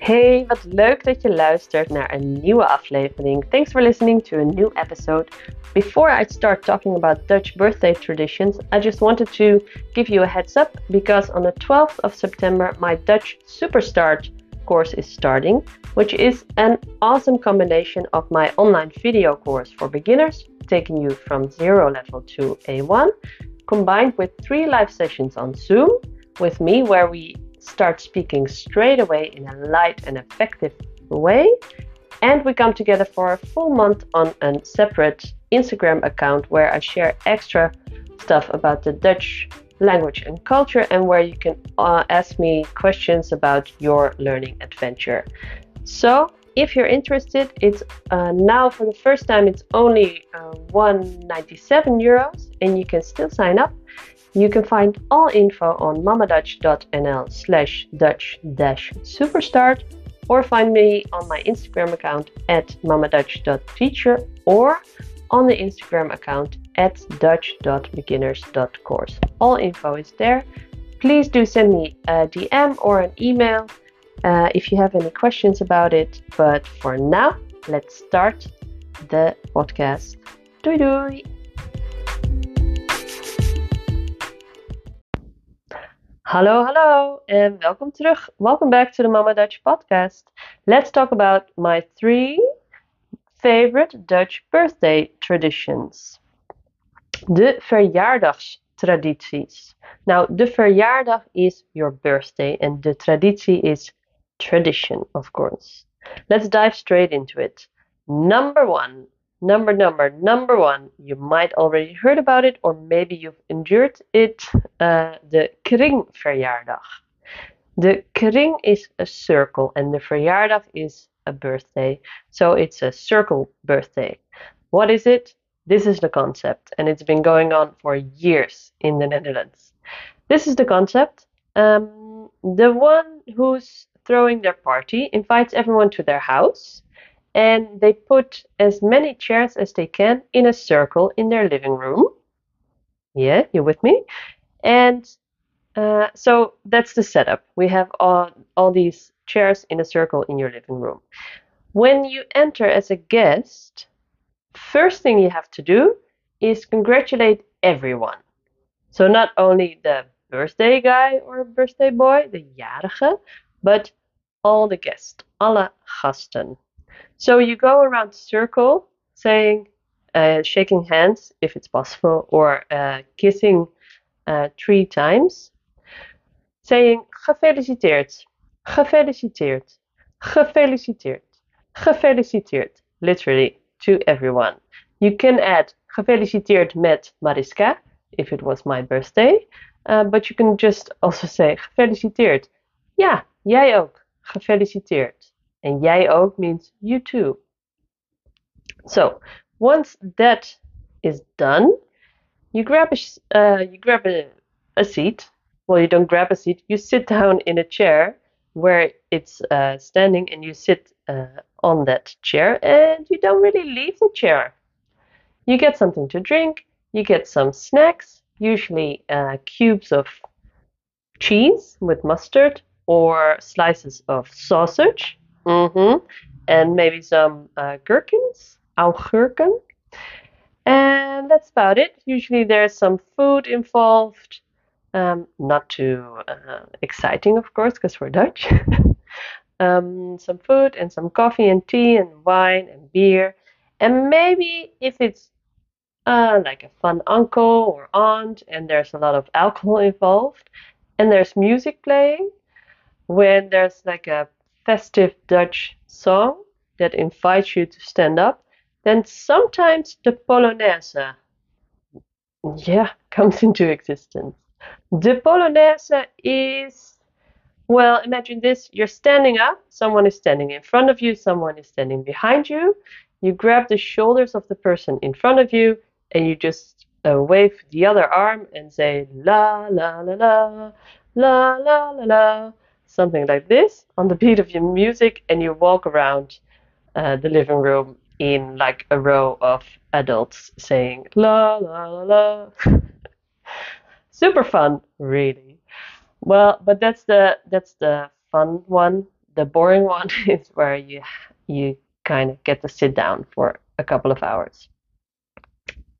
Hey, wat leuk dat je luistert naar een nieuwe aflevering. Thanks for listening to a new episode. Before I start talking about Dutch birthday traditions, I just wanted to give you a heads up because on the 12th of September, my Dutch Superstart course is starting, which is an awesome combination of my online video course for beginners, taking you from zero level to A1, combined with three live sessions on Zoom with me where we start speaking straight away in a light and effective way. And we come together for a full month on a separate Instagram account where I share extra stuff about the Dutch language and culture and where you can uh, ask me questions about your learning adventure. So, if you're interested, it's uh, now for the first time it's only uh, 197 euros and you can still sign up. You can find all info on mamadutch.nl slash dutch dash superstart or find me on my Instagram account at mamadutch.teacher or on the Instagram account at dutch.beginners.course. All info is there. Please do send me a DM or an email uh, if you have any questions about it. But for now, let's start the podcast. Doei doei! Hallo, hallo, and welcome terug. Welcome back to the Mama Dutch podcast. Let's talk about my three favorite Dutch birthday traditions. De verjaardagstradities. Now, de verjaardag is your birthday, and the traditie is tradition, of course. Let's dive straight into it. Number one, number number number one. You might already heard about it, or maybe you've endured it. Uh, de kringverjaardag. The kring is a circle, and the verjaardag is a birthday. So it's a circle birthday. What is it? This is the concept, and it's been going on for years in the Netherlands. This is the concept. Um, the one who's throwing their party invites everyone to their house, and they put as many chairs as they can in a circle in their living room. Yeah, you with me? And uh, so that's the setup. We have all, all these chairs in a circle in your living room. When you enter as a guest, first thing you have to do is congratulate everyone. So not only the birthday guy or birthday boy, the jarige, but all the guests, alle gasten. So you go around the circle saying, uh, shaking hands if it's possible, or uh, kissing uh, three times, saying gefeliciteerd, gefeliciteerd, gefeliciteerd, gefeliciteerd, literally to everyone. You can add gefeliciteerd met Mariska if it was my birthday, uh, but you can just also say gefeliciteerd. Ja, jij ook. Gefeliciteerd. And jij ook means you too. So once that is done, you grab a uh, you grab a, a seat. Well, you don't grab a seat. You sit down in a chair where it's uh, standing, and you sit uh, on that chair, and you don't really leave the chair. You get something to drink. You get some snacks, usually uh, cubes of cheese with mustard or slices of sausage, mm-hmm. and maybe some uh, gherkins, augurken. And that's about it. Usually there's some food involved. Um, not too uh, exciting, of course, because we're Dutch. um, some food and some coffee and tea and wine and beer. And maybe if it's uh, like a fun uncle or aunt and there's a lot of alcohol involved and there's music playing, when there's like a festive Dutch song that invites you to stand up, then sometimes the Polonaise, yeah, comes into existence. The Polonaise is, well, imagine this. You're standing up, someone is standing in front of you, someone is standing behind you. You grab the shoulders of the person in front of you and you just uh, wave the other arm and say la la la la. La la la la something like this on the beat of your music and you walk around uh, the living room in like a row of adults saying la la la la super fun really well but that's the that's the fun one the boring one is where you you kind of get to sit down for a couple of hours.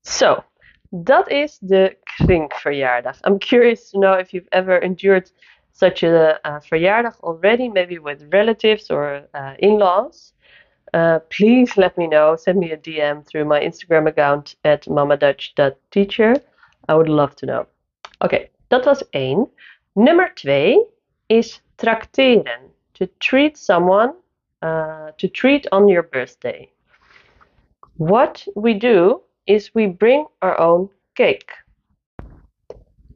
So, dat is de kringverjaardag. I'm curious to know if you've ever endured such a, a verjaardag already, maybe with relatives or uh, in-laws. Uh, please let me know. Send me a DM through my Instagram account at mamadutch.teacher. I would love to know. Oké, dat was één. Nummer twee is trakteren. To treat someone, uh, to treat on your birthday. What we do is we bring our own cake.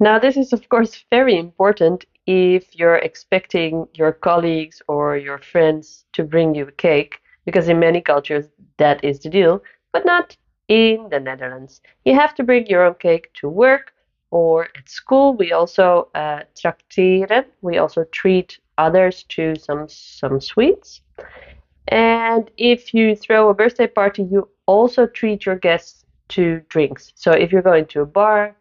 Now, this is of course very important if you're expecting your colleagues or your friends to bring you a cake, because in many cultures that is the deal, but not in the Netherlands. You have to bring your own cake to work or at school. We also uh, trakteren, we also treat others to some some sweets. And if you throw a birthday party, you also treat your guests to drinks. So if you're going to a bar,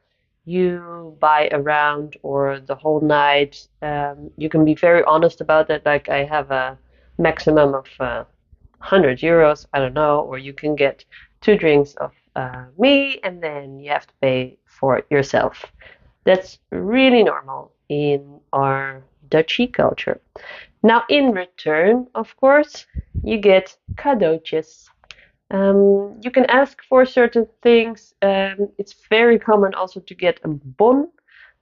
you buy a round or the whole night. Um, you can be very honest about that. Like I have a maximum of uh, 100 euros, I don't know, or you can get two drinks of uh, me and then you have to pay for it yourself. That's really normal in our Dutchy culture. Now, in return, of course, you get cadeautjes. Um, you can ask for certain things. Um, it's very common also to get a bon,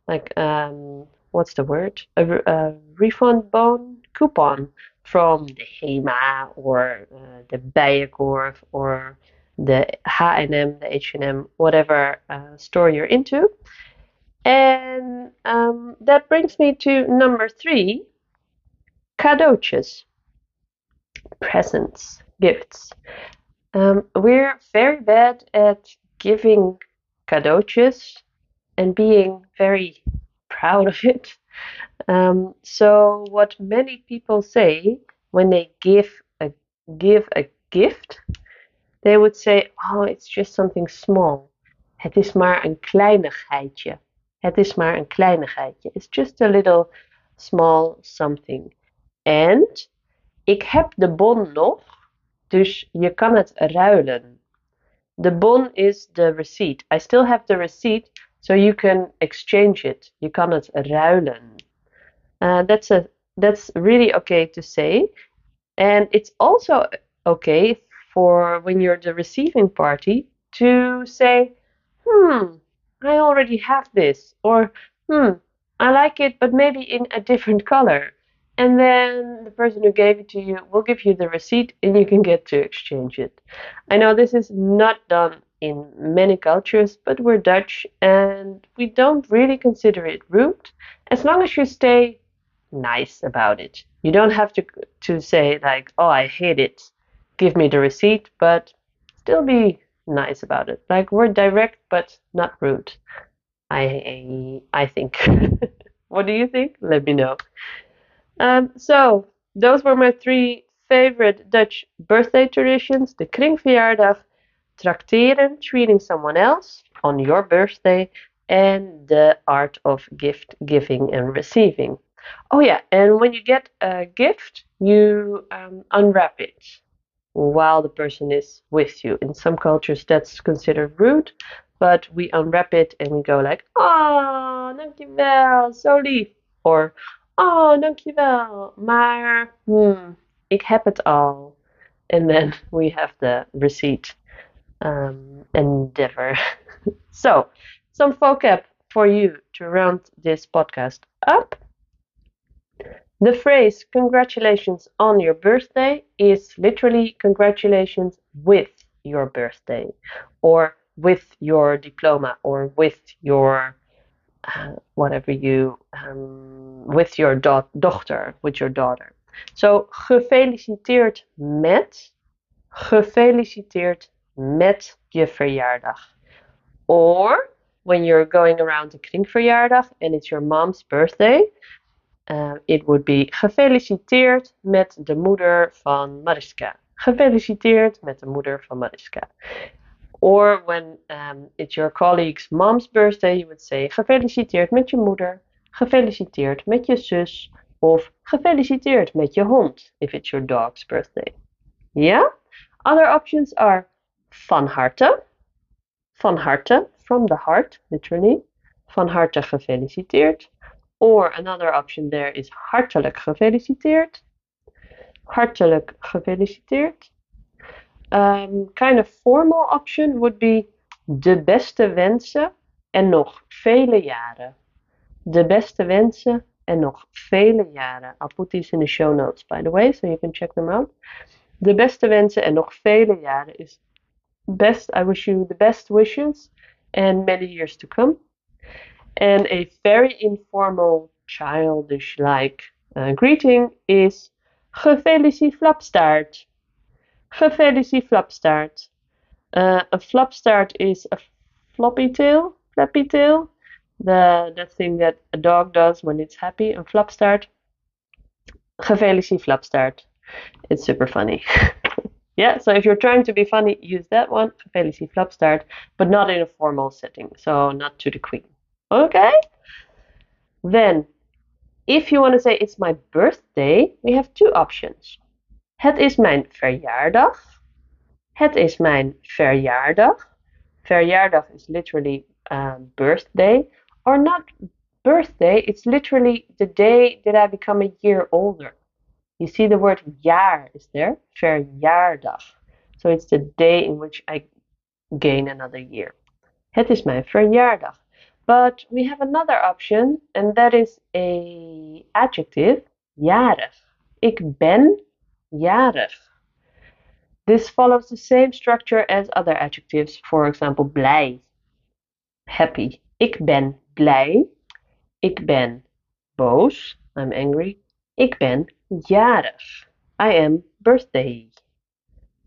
like um, what's the word? A, a, refund bon coupon from the HEMA or uh, the Bijenkorf or the H&M, the H&M, whatever uh, store you're into. And um, that brings me to number three, cadeautjes, presents, gifts. Um, we're very bad at giving cadeautjes and being very proud of it. Um, so what many people say when they give a give a gift, they would say, "Oh, it's just something small. Het is maar een kleinigheidje. Het is maar een kleinigheidje. It's just a little small something." And ik heb de bon nog. Dus je kan het ruilen. The bon is the receipt. I still have the receipt, so you can exchange it. Je kan het ruilen. Uh, that's a that's really okay to say, and it's also okay for when you're the receiving party to say, "Hmm, I already have this," or "Hmm, I like it, but maybe in a different color." And then the person who gave it to you will give you the receipt and you can get to exchange it. I know this is not done in many cultures, but we're Dutch and we don't really consider it rude as long as you stay nice about it. You don't have to to say like, "Oh, I hate it. Give me the receipt," but still be nice about it. Like we're direct but not rude. I I think. what do you think? Let me know. Um, so, those were my three favorite Dutch birthday traditions the kringverjaardag, trakteren, treating someone else on your birthday, and the art of gift giving and receiving. Oh, yeah, and when you get a gift, you um, unwrap it while the person is with you. In some cultures, that's considered rude, but we unwrap it and we go like, oh, dankjewel, so lief. Or, Oh, dankjewel. Maar hmm, ik heb het al. And then we have the receipt um, endeavor. so, some vocab for you to round this podcast up. The phrase congratulations on your birthday is literally congratulations with your birthday or with your diploma or with your uh, whatever you um, with your do dochter, with your daughter. So gefeliciteerd met, gefeliciteerd met je verjaardag. Or when you're going around the kringverjaardag and it's your mom's birthday, uh, it would be gefeliciteerd met de moeder van Mariska. Gefeliciteerd met de moeder van Mariska. Or when um, it's your colleague's mom's birthday, you would say gefeliciteerd met je moeder, gefeliciteerd met je zus, Of gefeliciteerd met je hond if it's your dog's birthday. Yeah? Other options are van harte. Van harte, from the heart, literally. Van harte gefeliciteerd. Or another option there is hartelijk gefeliciteerd. Hartelijk gefeliciteerd. Um, kind of formal option would be de beste wensen en nog vele jaren. De beste wensen en nog vele jaren. I'll put these in the show notes, by the way, so you can check them out. De beste wensen en nog vele jaren is best. I wish you the best wishes and many years to come. And a very informal, childish like uh, greeting is Gefeliciteerd flapstaart. Gefeliciteerd flapstaart. Uh, a flapstaart is a floppy tail, flappy tail, the that thing that a dog does when it's happy. A flapstaart. Gefeliciteerd flapstaart. It's super funny. yeah, so if you're trying to be funny, use that one. Gefeliciteerd flapstaart, but not in a formal setting. So not to the queen. Okay? Then, if you want to say it's my birthday, we have two options. Het is mijn verjaardag. Het is mijn verjaardag. Verjaardag is literally um, birthday, or not birthday, it's literally the day that I become a year older. You see the word jaar is there, verjaardag. So it's the day in which I gain another year. Het is mijn verjaardag. But we have another option, and that is a adjective, jarig. Ik ben jarig. This follows the same structure as other adjectives, for example, blij, happy. Ik ben blij. Ik ben boos. I'm angry. Ik ben jarig. I am birthday.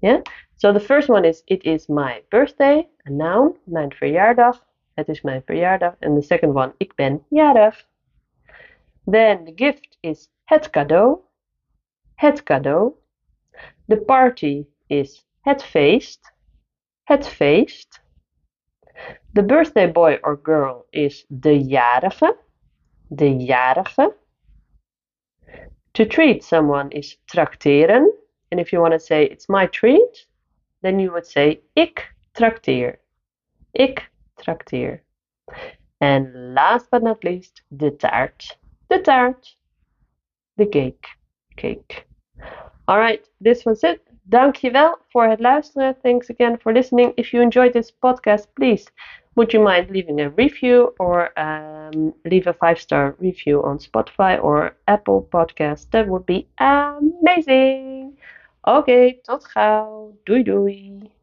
Yeah? So the first one is it is my birthday, a noun, mijn verjaardag. Het is mijn verjaardag. And the second one, ik ben jarig. Then the gift is het cadeau. Het cadeau. The party is het feest. Het feest. The birthday boy or girl is de jarige. De jarige. To treat someone is trakteren. And if you want to say it's my treat, then you would say ik trakteer. Ik trakteer. And last but not least, de taart. De taart. The cake. Cake. Alright, this was it. Dankjewel voor het luisteren. Thanks again for listening. If you enjoyed this podcast, please would you mind leaving a review or um, leave a five star review on Spotify or Apple Podcast? That would be amazing. Okay, tot gauw. Doei doei.